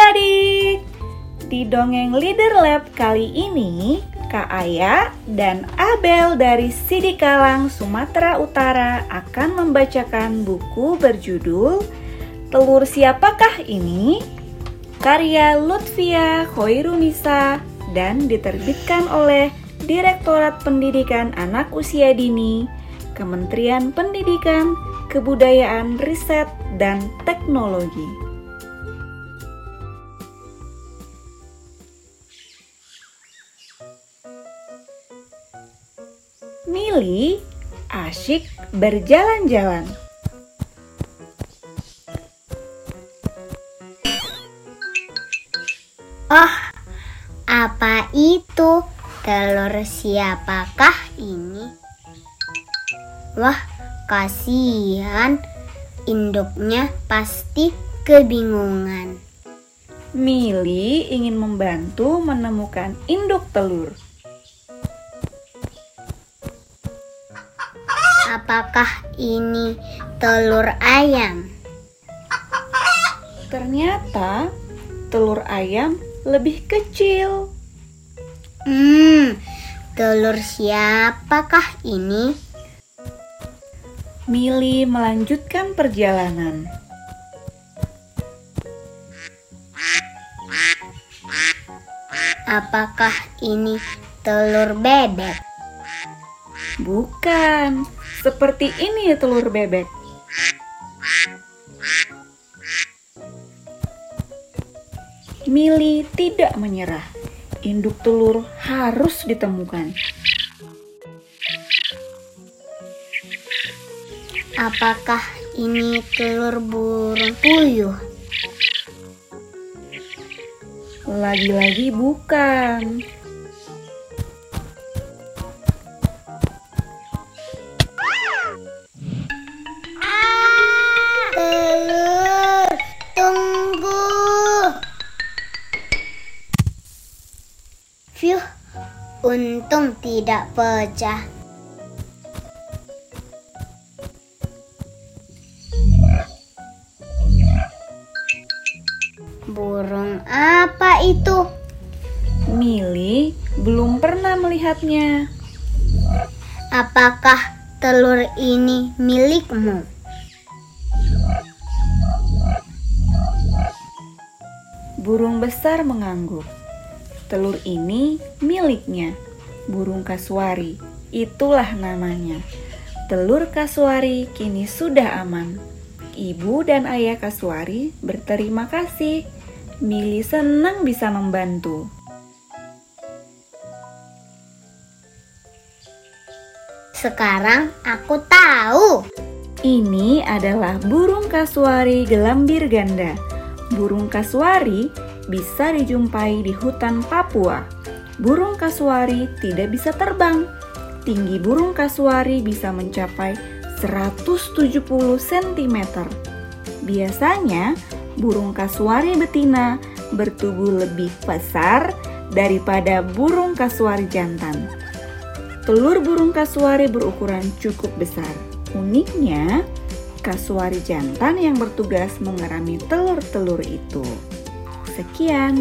adik-adik. Di Dongeng Leader Lab kali ini, Kak Aya dan Abel dari Sidikalang, Sumatera Utara akan membacakan buku berjudul Telur Siapakah Ini? Karya Lutfia Khoirunisa dan diterbitkan oleh Direktorat Pendidikan Anak Usia Dini, Kementerian Pendidikan, Kebudayaan, Riset, dan Teknologi. Mili asyik berjalan-jalan. Oh, apa itu? Telur siapakah ini? Wah, kasihan. Induknya pasti kebingungan. Mili ingin membantu menemukan induk telur. Apakah ini telur ayam? Ternyata telur ayam lebih kecil. Hmm, telur siapakah ini? Mili melanjutkan perjalanan. Apakah ini telur bebek? Bukan, seperti ini telur bebek. Mili tidak menyerah. Induk telur harus ditemukan. Apakah ini telur burung puyuh? Lagi-lagi bukan. Untung tidak pecah. Burung apa itu? Mili belum pernah melihatnya. Apakah telur ini milikmu? Burung besar mengangguk. Telur ini miliknya. Burung kasuari. Itulah namanya. Telur kasuari kini sudah aman. Ibu dan ayah kasuari berterima kasih. Mili senang bisa membantu. Sekarang aku tahu. Ini adalah burung kasuari gelambir ganda. Burung kasuari bisa dijumpai di hutan Papua. Burung kasuari tidak bisa terbang. Tinggi burung kasuari bisa mencapai 170 cm. Biasanya, burung kasuari betina bertubuh lebih besar daripada burung kasuari jantan. Telur burung kasuari berukuran cukup besar. Uniknya, kasuari jantan yang bertugas mengerami telur-telur itu. Sekian.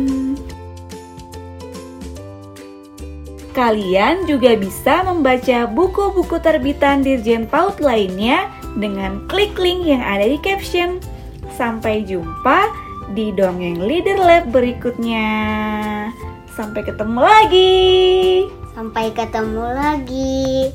Kalian juga bisa membaca buku-buku terbitan Dirjen PAUD lainnya dengan klik link yang ada di caption. Sampai jumpa di Dongeng Leader Lab berikutnya. Sampai ketemu lagi. Sampai ketemu lagi.